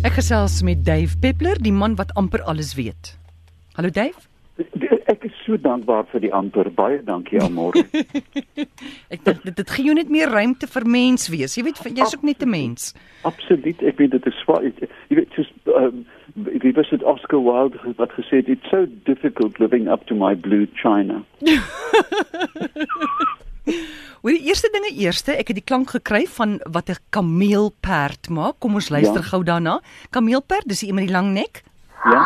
Ek gesels met Dave Peppler, die man wat amper alles weet. Hallo Dave. Ek is so dankbaar vir die amper. Baie dankie almôre. ek dink dit, dit gee jou net meer ruimte vir mens wees. Jy weet jy's ook net 'n mens. Absoluut. Ek weet dit is swaar. Jy weet soos um, wie was dit Oscar Wilde wat gesê het it's so difficult living up to my blue china. Oor die eerste dinge eerste, ek het die klank gekry van wat 'n kameelperd maak. Kom ons luister ja. gou daarna. Kameelperd, dis iemand met die lang nek? Ja.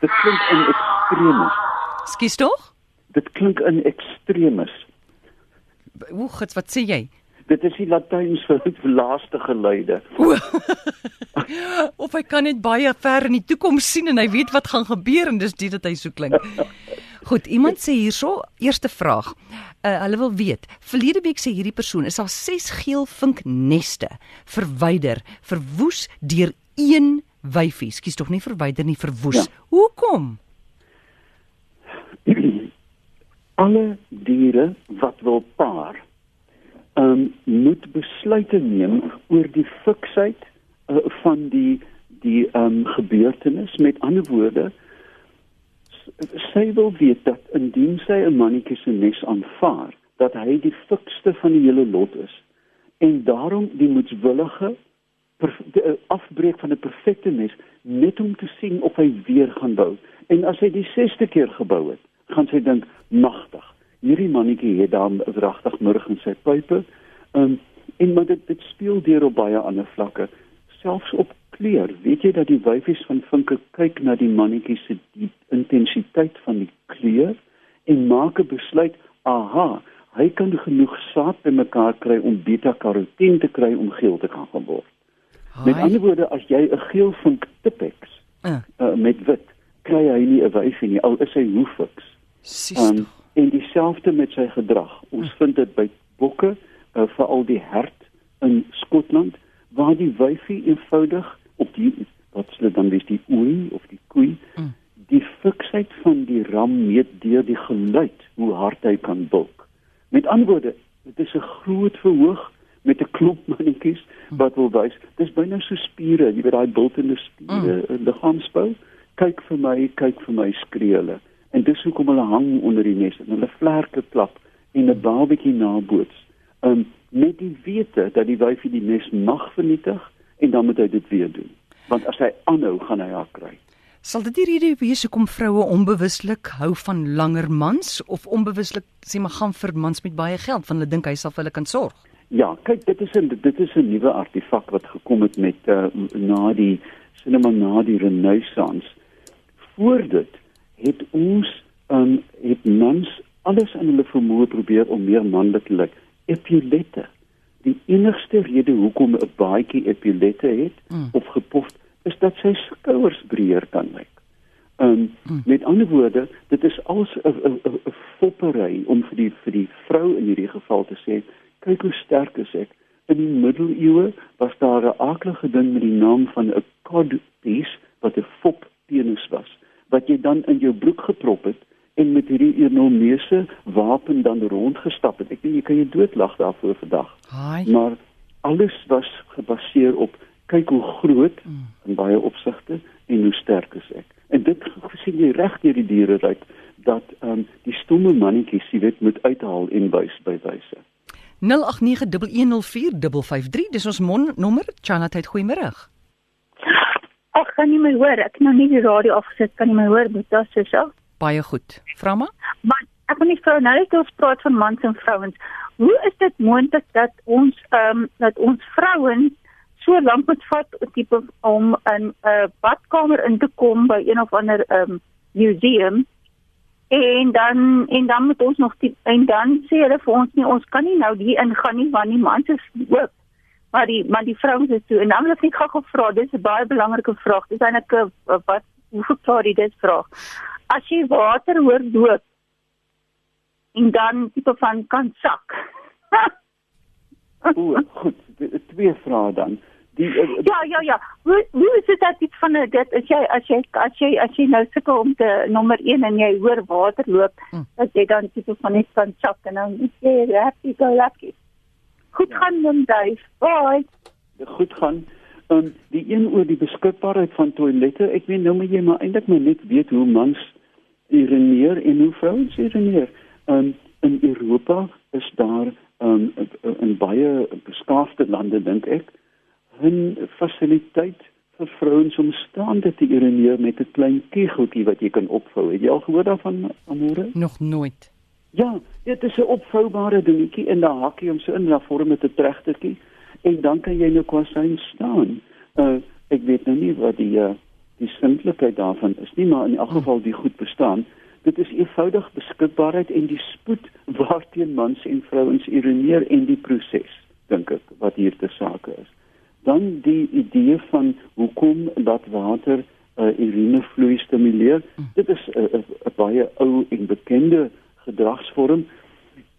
Dit klink in ekstremes. Skus tog? Dit klink in ekstremes. Hoe gits wat sê jy? Dit is die Latyns vir laaste geluide. of hy kan net baie ver in die toekoms sien en hy weet wat gaan gebeur en dis dit wat hy so klink. Goed, iemand sê hierso, eerste vraag. Uh, hulle wil weet, verlede week sê hierdie persoon is al 6 geel vinkneste verwyder, verwoes deur een wyfie. Skus tog nie verwyder nie, verwoes. Ja. Hoekom? Alle diere wat wil paar um, moet besluite neem oor die fiksheid uh, van die die um, gebeurtenis. Met ander woorde sy wil weet dat indien sy 'n mannetjie se nes aanvaar dat hy die fikste van die hele lot is. En daarom die moetswillige uh, afbreek van 'n perfekte nes net om te sien of hy weer gaan bou. En as hy die 6ste keer gebou het gaan sy dink magtig hierdie mannetjie het dan wragtig murg in sy pype. Ehm um, en maar dit dit speel deur op baie ander vlakke, selfs op kleur. Weet jy dat die wyfies van vinke kyk na die mannetjie se die intensiteit van die kleur en maak 'n besluit, aha, hy kan genoeg saad bymekaar kry om beta-karoteen te kry om geel te kan word. Met ander woorde, as jy 'n geel vink tipex uh. uh, met wit, kry hy nie 'n wyfie nie al is hy hoe fiks. Um, en dieselfde met sy gedrag. Ons vind dit by bokke, uh, veral die hert in Skotland waar die wyfie eenvoudig op die wat hulle dan weet die oei of die koei mm. die fiksheid van die ram meet deur die geluid hoe hard hy kan bulk. Met ander woorde, dit is 'n groot verhoog met 'n klomp mannetjies mm. wat wil wys. Dis byna so spiere, jy weet daai bultende spiere mm. liggaamsbou. Kyk vir my, kyk vir my skree hulle en dis hoekom hulle hang onder die nes en hulle vlerke klap en 'n babatjie naboots. Um met die wete dat die wyfie die nes mag vernietig en dan moet hy dit weer doen. Want as hy aanhou, gaan hy haar kry. Sal dit die rede wees hoekom vroue onbewuslik hou van langer mans of onbewuslik sê maar gaan vir mans met baie geld want hulle dink hy sal vir hulle kan sorg? Ja, kyk, dit is 'n dit is 'n nuwe artefak wat gekom het met uh, na die sinema na die renaissance. Voor dit het ons um, het mans alles in hulle vermoë probeer om meer manlik te lyk. Epilette. Die enigste rede hoekom 'n baadjie epilette het mm. of gepof is dat sy skouers breër kan lyk. Um, mm. Met ander woorde, dit is als 'n foppery om vir die vir die vrou in hierdie geval te sê, kyk hoe sterk is ek. In die middeleeue was daar 'n aardige ding met die naam van 'n codpiece wat 'n fop penis was wat jy dan in jou broek geprop het en met hierdie enormeuse wapen dan rondgestap het. Ek weet jy kan jy doodlag daarvoor vandag. Maar alles was gebaseer op kyk hoe groot mm. in baie opsigte en hoe sterk is ek. En dit sien jy reg deur die diere uit dat ehm um, die stomme mannetjies jy weet moet uithaal en wys by wyse. 0891104553 dis ons mon nommer. Chanat, goeiemôre. Ag, kan nie my hoor. Ek het nou nie die radio afgesit. Kan nie my hoor, Boeta se so. Baie goed. Vra maar. Maar ek wil net vir nou net ons praat van mans en vrouens. Hoe is dit moontlik dat ons ehm um, dat ons vrouens so lank moet vat tipe om 'n uh, badkamer in te kom by een of ander ehm um, museum en dan en dan moet ons nog die, en dan sê hulle vir ons nie ons kan nie nou hier ingaan nie want die mans is oop maar die maar die vrouens is toe. En dan wil ek net gou gevra dis 'n baie belangrike vraag. Dis eintlik 'n wat hoe verklaar jy dit vraag. As jy water hoor doop en dan tipe van kan sak. O goed twee vrae dan. Die uh, ja ja ja. Hoe hoe is dit dat iets van dit as jy as jy as jy as jy nou sukkel om te nommer 1 en jy hoor water loop hm. dat jy dan tipe van net kan sak en dan sê jy happy go lucky Goed Ja. gaan dan Dave. Bye. Goed gaan. Um, die een oor die beskikbaarheid van toilette. Ek weet nou moet jy maar eintlik maar net weet hoe mans urineer en hoe vrouens urineer. Um, in Europa is daar um, in baie beskaafde lande dink ek 'n fasiliteit vir vrouens om staande te urineer met 'n klein kegeltjie wat jy kan opvou. Het jy al gehoor daarvan, Amore? Nog nooit. Ja, dit is 'n opvoubare dingetjie en dan hak jy hom so in na vorm met 'n tregtertjie en dan kan jy nou kwasyn staan. Uh ek weet nou nie wat die uh die simpelheid daarvan is nie, maar in elk geval die goed bestaan. Dit is eenvoudig beskikbaarheid en die spoed waarteen mans en vrouens urineer en die proses, dink ek, wat hier te sake is. Dan die idee van hoekom dat water uh, urinevloei stimuleer. Dit is 'n uh, uh, uh, baie ou en bekende gedragsvorm.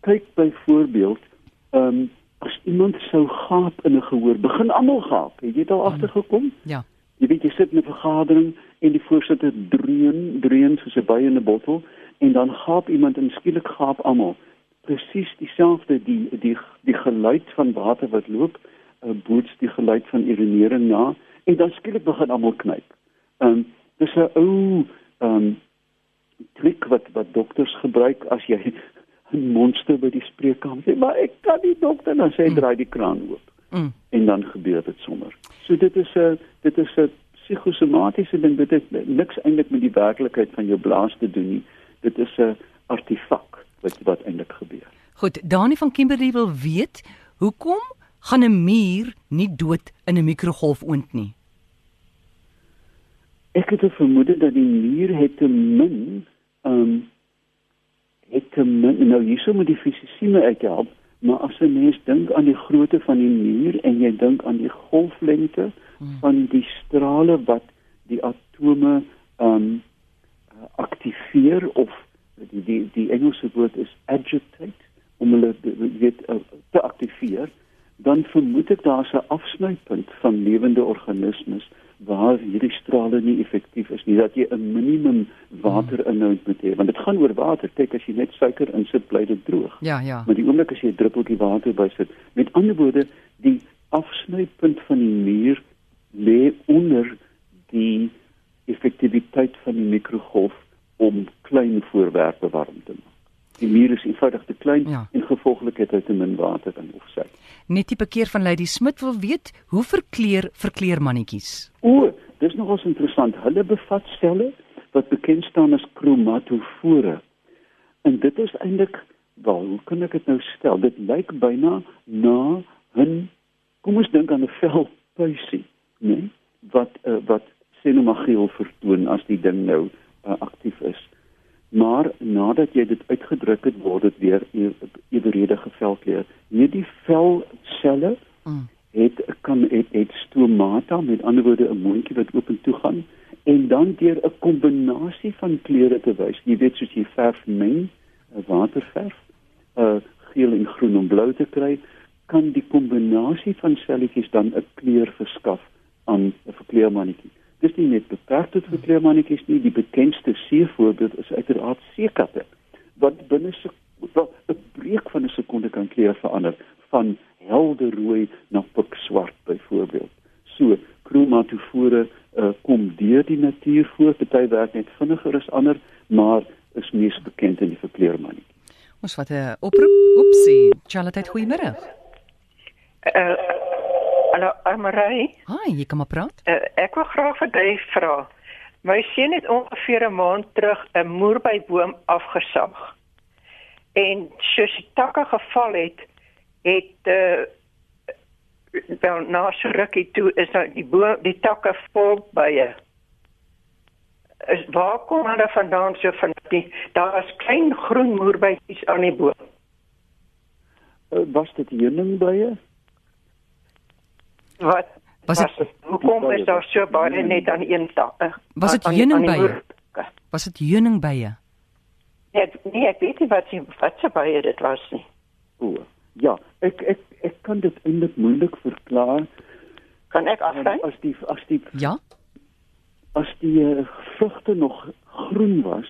Kyk byvoorbeeld, ehm um, as iemand sou gaap in 'n gehoor, begin almal gaap. Het jy dit al agtergekom? Ja. Jy weet jy sit in 'n vergadering en die voorsitter dreun, dreun soos 'n by in 'n bottel en dan gaap iemand en skielik gaap almal. Presies dieselfde die die die geluid van water wat loop, uh, boots die geluid van urinering na en dan skielik begin almal knyp. Ehm um, dis 'n ou ehm um, triek wat wat dokters gebruik as jy 'n monster by die spreekkamer sê, maar ek kan nie dokter dan sê draai die kraan oop Mm. en dan gebeur dit sommer. So dit is 'n dit is 'n psigosomatiese ding dit het niks eintlik met die werklikheid van jou blaas te doen nie. Dit is 'n artefak wat wat eintlik gebeur. Goed, Dani van Kimberley wil weet, hoekom gaan 'n muur nie dood in 'n mikrogolfoond nie? Ek het 'n vermoede dat die muur het te min ehm um, het te min nou hierso moet die fisisie my uithelp, maar as 'n mens dink aan die grootte van die muur en jy dink aan die golflengte Hmm. van die strale wat die atome ehm um, aktiveer of die die die Engelse woord is agitate om hulle jy weet uh, te aktiveer dan vermoed ek daar's 'n afsnypunt van lewende organismes waar hierdie strale nie effektief is nie dat jy 'n minimum waterinhoud moet hê want dit gaan oor water. Kyk as jy net suiker insit bly dit droog. Ja, ja. maar die oomblik as jy 'n druppeltjie water bysit met ander woorde die afsnypunt van die muur lê onder die effektiwiteit van die mikrogolf om klein voorwerpe warm te maak. Die muur is eenvoudig te klein Ja. en gevolglik het hy te min water in of sy Net die bekeer van Lady Smit wil weet, hoe verkleur verkleermannetjies? O, dis nogals interessant. Hulle bevat selle wat bekend staan as kromatofore. En dit is eintlik, wel, hoe kan ek dit nou stel? Dit lyk byna na 'n kom ons dink aan 'n velpuisie, né? Nee? Wat uh, wat senomagiel vertoon as die ding nou uh, aktief is. Maar nadat jy dit uitgedruk het, word dit weer e- eweredige velkleur. Hierdie velselle Mm. het kan het, het stomata met ander woorde 'n mondjie wat oop en toe gaan en dan deur 'n kombinasie van kleure te wys. Jy weet soos jy verf meng, waterverf, uh geel en groen om blou te kry, kan die kombinasie van selletjies dan 'n kleur verskaf aan 'n verkleermannetjie. Dis nie net beperk tot verkleermannetjies nie, die bekendste seevoorbeeld is uiteraard seekatte wat binne se wel 'n breek van 'n sekonde kan kleur verander van helder rooi na pikswart byvoorbeeld. So kromatofore uh, kom deur die natuur voor, party werk net vinniger as ander, maar is mees bekend in die verkleermannetjie. Ons wat 'n oproep. Oepsie. Charlotte, goeiemôre. Uh, hallo Amarai, Haai, jy kan maar praat. uh, ek wil graag vir Dave vra. My seun het ongeveer 'n maand terug 'n moerbeiboom afgesaag. En soos die takke geval het, het uh, wel na so rukkie toe is nou die boom die takke vol bye. Is waar kom hulle vandaan so van die daar is klein groen moerbytjies aan die boom. Uh, was dit heuningbye? Wat Was was dit-? Hoekom is daar so baie net aan een tak? eh, Was dit die- die heuningbye? Was dit heuningbye? Nee, nee, ek weet nie wat se wat se baie dit was nie. O, ja, ek ek ek kan dit eintlik moeilik verklaar Kan ek afsluit? as die as die Ja? as die uh, vrugte nog groen was,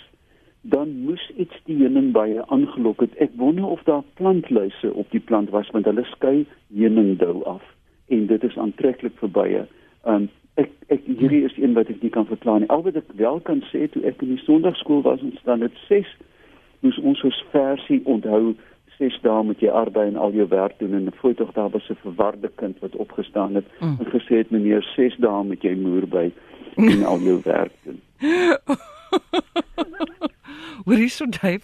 dan moes iets die heuningbye aangelok het. Ek wonder of daar plantluise op die plant was want hulle skei heuningdou af en dit is aantreklik vir bye. Um ek ek hierdie is een wat ek nie kan verklaar nie. Al wat ek wel kan sê toe ek in die Sondagskool was ons dan dit 6 moes ons ons versie onthou 6 dae moet jy arbei en al jou werk doen en voor tog daar was 'n verwarde kind wat opgestaan het mm. en gesê het meneer 6 dae moet jy moer by en al jou werk doen. Hoorie so Dave,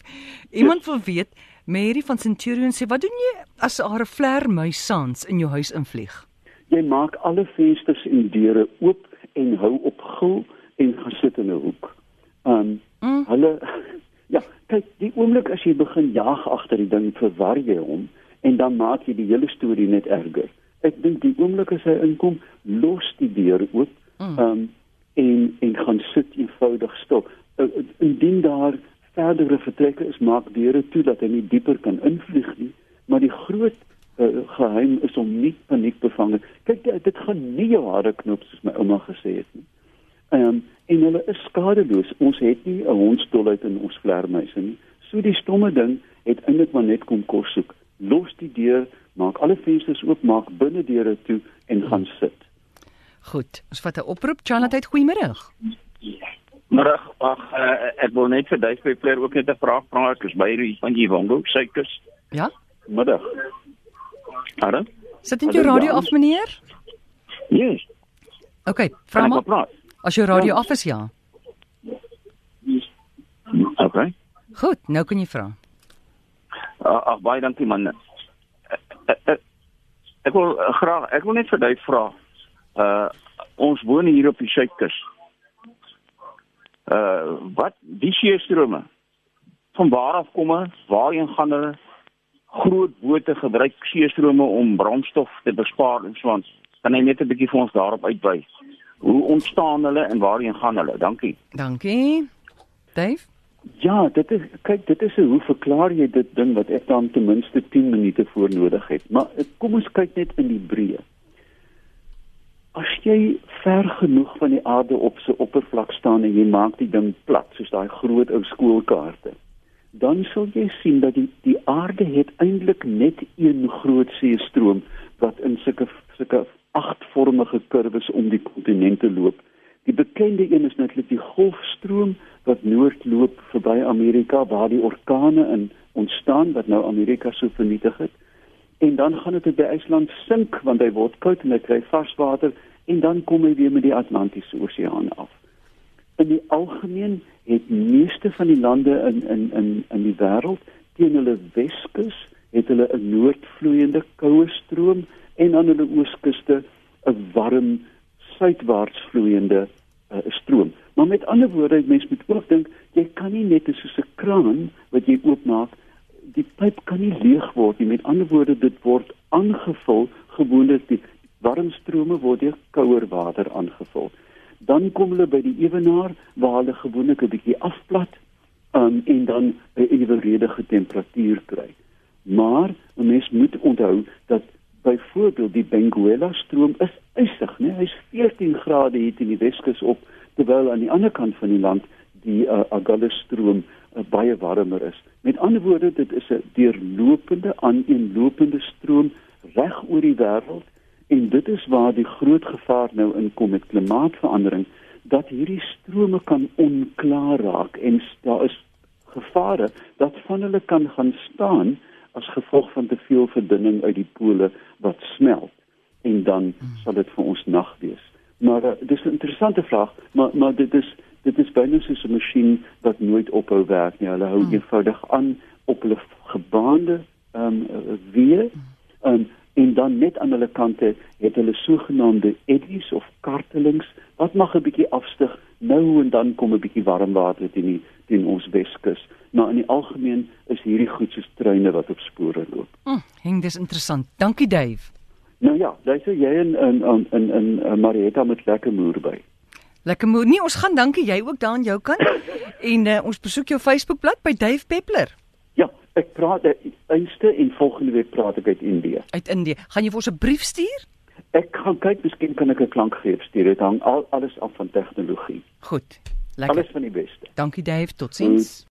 iemand wil weet, Mary van Centurion sê, wat doen jy as 'n vleermuis saans in jou huis invlieg? Jy maak alle vensters en deure oop en hou op gil en gaan sit in 'n hoek. Um mm. hulle ja, kyk, die oomblik as jy begin jag agter die ding, verwar jy hom en dan maak jy die hele storie net erger. Ek dink die oomblik as hy inkom, los die deur oop. Mm. Um en en gaan sit eenvoudig stil. Uh, indien daar verdere vertrekke is maak deure toe dat hy nie dieper kan invlieg nie, maar die groot uh, geheim is om nie paniek bevange. Kyk dit gaan nie jou hare knoop soos my ouma gesê het nie. Ehm um, en hulle is skadeloos. Ons het nie 'n hondsdol uit in ons vlermuise nie. So die stomme ding het eintlik maar net kom kos soek. Los die deur, maak alle vensters oop, maak binne deure toe en gaan sit. Goed, ons vat 'n oproep. Charlotte, goeiemôre. Middag, ag uh, ek wil net vir Duif Peppler ook net 'n vraag vra. Ek is by hier van Jiwongo, Suikus. Ja? Middag. Hallo. Sit jy jou radio af, meneer? Ja. Yes. OK, vra maar. As jou radio ja. af is, ja. OK. Goed, nou kan jy vra. Uh, ag baie dankie man. Ek, ek, ek wil graag ek wil net vir Duif vra. Uh ons woon hier op die Suikus uh wat die seestrome van waar af kom waarheen gaan hulle groot bote gebruik seestrome om brandstof te bespaar en so aan. Kan jy net 'n bietjie vir ons daarop uitwy hoe ontstaan hulle en waarheen gaan hulle? Dankie. Dankie. Dave? Ja dit is kyk dit is hoe verklaar jy dit ding wat ek dan ten minste 10 minute voor nodig het. Maar kom ons kyk net in die breë. As jy ver genoeg van die aarde op se oppervlak staan en jy maak die ding plat soos daai groot ou skoolkaarte dan sal jy sien dat die die aarde het eintlik net een groot seestroom wat in sulke sulke agtvormige kurwes om die kontinente loop die bekende een is natuurlik die golfstroom wat noordloop verby Amerika waar die orkane in ontstaan wat nou Amerika so vernietig het en dan gaan dit by IJsland sink want hy word koud en hy kry varswater en dan kom hy weer met die Atlantiese Oseaan af. In die algemeen het meeste van die lande in in in in die wêreld teen hulle Weskus het hulle 'n noordvloeiende koue stroom en aan hulle ooskuste 'n warm suidwaarts vloeiende uh, stroom. Maar met ander woorde, mense moet ook dink, jy kan nie net soos 'n kraan wat jy oopmaak die pyp kan nie leeg word nie. Met ander woorde, dit word aangevul gewoonlik die warm strome word deur kouer water aangevul. Dan kom hulle by die ewenaar waar hulle gewoonlik 'n bietjie afplat um, en dan 'n eweredige temperatuur kry. Maar 'n mens moet onthou dat byvoorbeeld die Benguela stroom is ysig, né? Hy's 14 grade hier in die Weskus op terwyl aan die ander kant van die land die uh, Agulhas stroom uh, baie warmer is. Met ander woorde, dit is 'n deurlopende aaneenlopende stroom reg oor die wêreld en dit is waar die groot gevaar nou inkom met klimaatsverandering dat hierdie strome kan onklaar raak en daar is gevare dat van hulle kan gaan staan as gevolg van te veel verdunning uit die pole wat smelt en dan sal dit vir ons nag wees. Maar uh, dis 'n interessante vraag, maar maar dit is dit is byna soos 'n masjien wat nooit ophou werk nie. Hulle hou hmm. eenvoudig aan op hulle gebaande ehm um, weer um, en dan net aan hulle kante het hulle sogenaamde eddies of kartelings wat mag 'n bietjie afstyg nou en dan kom 'n bietjie warm water teen die teen ons Weskus maar in die algemeen is hierdie goed soos treine wat op spore loop. Hm, hing dis interessant. Dankie Dave. Nou ja, jy sê jy in in in in, in Marietta met lekker moer by. Lekker moer. Nee, ons gaan dankie jy ook daar aan jou kant. en uh, ons besoek jou Facebookblad by Dave Peppler. Ek praat eerste en volgende week praat ek uit Indië. Uit Indië. Gaan jy vir ons 'n brief stuur? Ek gaan kyk, miskien kan ek 'n klankgreep stuur. Dit hang al alles af van tegnologie. Goed. Lekker. Alles van die beste. Dankie Dave. Totsiens. Hmm.